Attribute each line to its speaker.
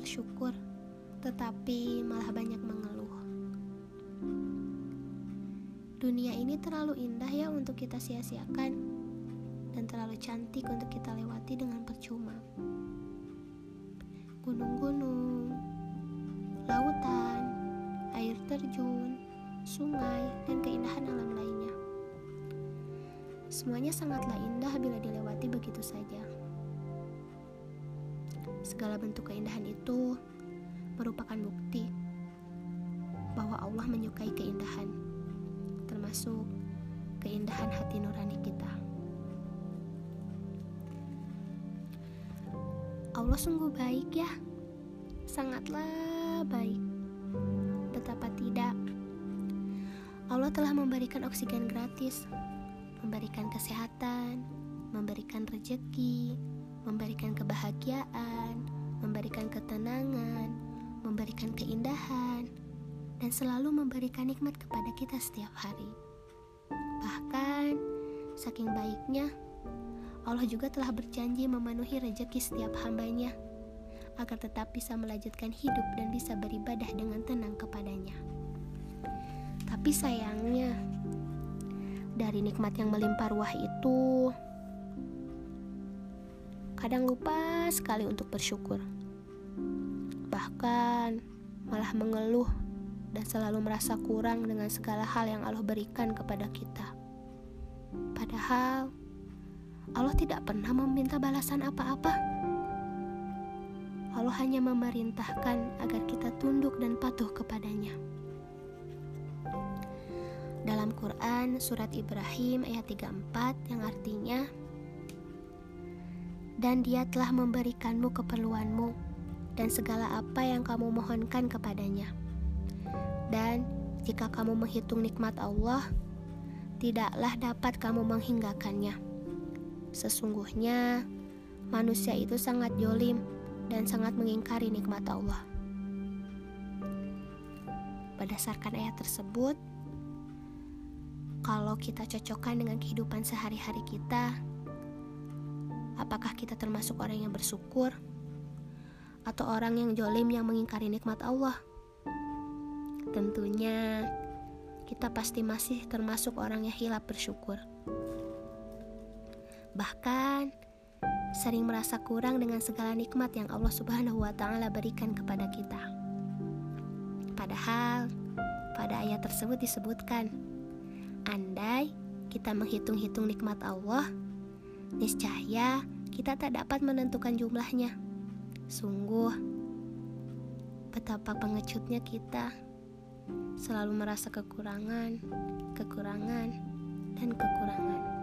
Speaker 1: bersyukur, tetapi malah banyak mengeluh. Dunia ini terlalu indah ya untuk kita sia-siakan dan terlalu cantik untuk kita lewati dengan percuma. Gunung-gunung, lautan, air terjun, sungai, dan keindahan alam lainnya. Semuanya sangatlah indah bila dilewati begitu saja. Segala bentuk keindahan itu merupakan bukti bahwa Allah menyukai keindahan termasuk keindahan hati nurani kita. Allah sungguh baik ya, sangatlah baik. Betapa tidak, Allah telah memberikan oksigen gratis, memberikan kesehatan, memberikan rejeki, memberikan kebahagiaan, memberikan ketenangan, memberikan keindahan, dan selalu memberikan nikmat kepada kita setiap hari. Bahkan, saking baiknya, Allah juga telah berjanji memenuhi rezeki setiap hambanya agar tetap bisa melanjutkan hidup dan bisa beribadah dengan tenang kepadanya. Tapi sayangnya, dari nikmat yang melimpah ruah itu, kadang lupa sekali untuk bersyukur. Bahkan malah mengeluh dan selalu merasa kurang dengan segala hal yang Allah berikan kepada kita. Padahal Allah tidak pernah meminta balasan apa-apa. Allah hanya memerintahkan agar kita tunduk dan patuh kepadanya. Dalam Quran surat Ibrahim ayat 34 yang artinya Dan dia telah memberikanmu keperluanmu dan segala apa yang kamu mohonkan kepadanya. Dan jika kamu menghitung nikmat Allah, tidaklah dapat kamu menghinggakannya. Sesungguhnya, manusia itu sangat jolim dan sangat mengingkari nikmat Allah. Berdasarkan ayat tersebut, kalau kita cocokkan dengan kehidupan sehari-hari kita, apakah kita termasuk orang yang bersyukur atau orang yang jolim yang mengingkari nikmat Allah? Tentunya kita pasti masih termasuk orang yang hilap bersyukur. Bahkan sering merasa kurang dengan segala nikmat yang Allah Subhanahu wa taala berikan kepada kita. Padahal pada ayat tersebut disebutkan, andai kita menghitung-hitung nikmat Allah, niscaya kita tak dapat menentukan jumlahnya. Sungguh betapa pengecutnya kita selalu merasa kekurangan, kekurangan, dan kekurangan.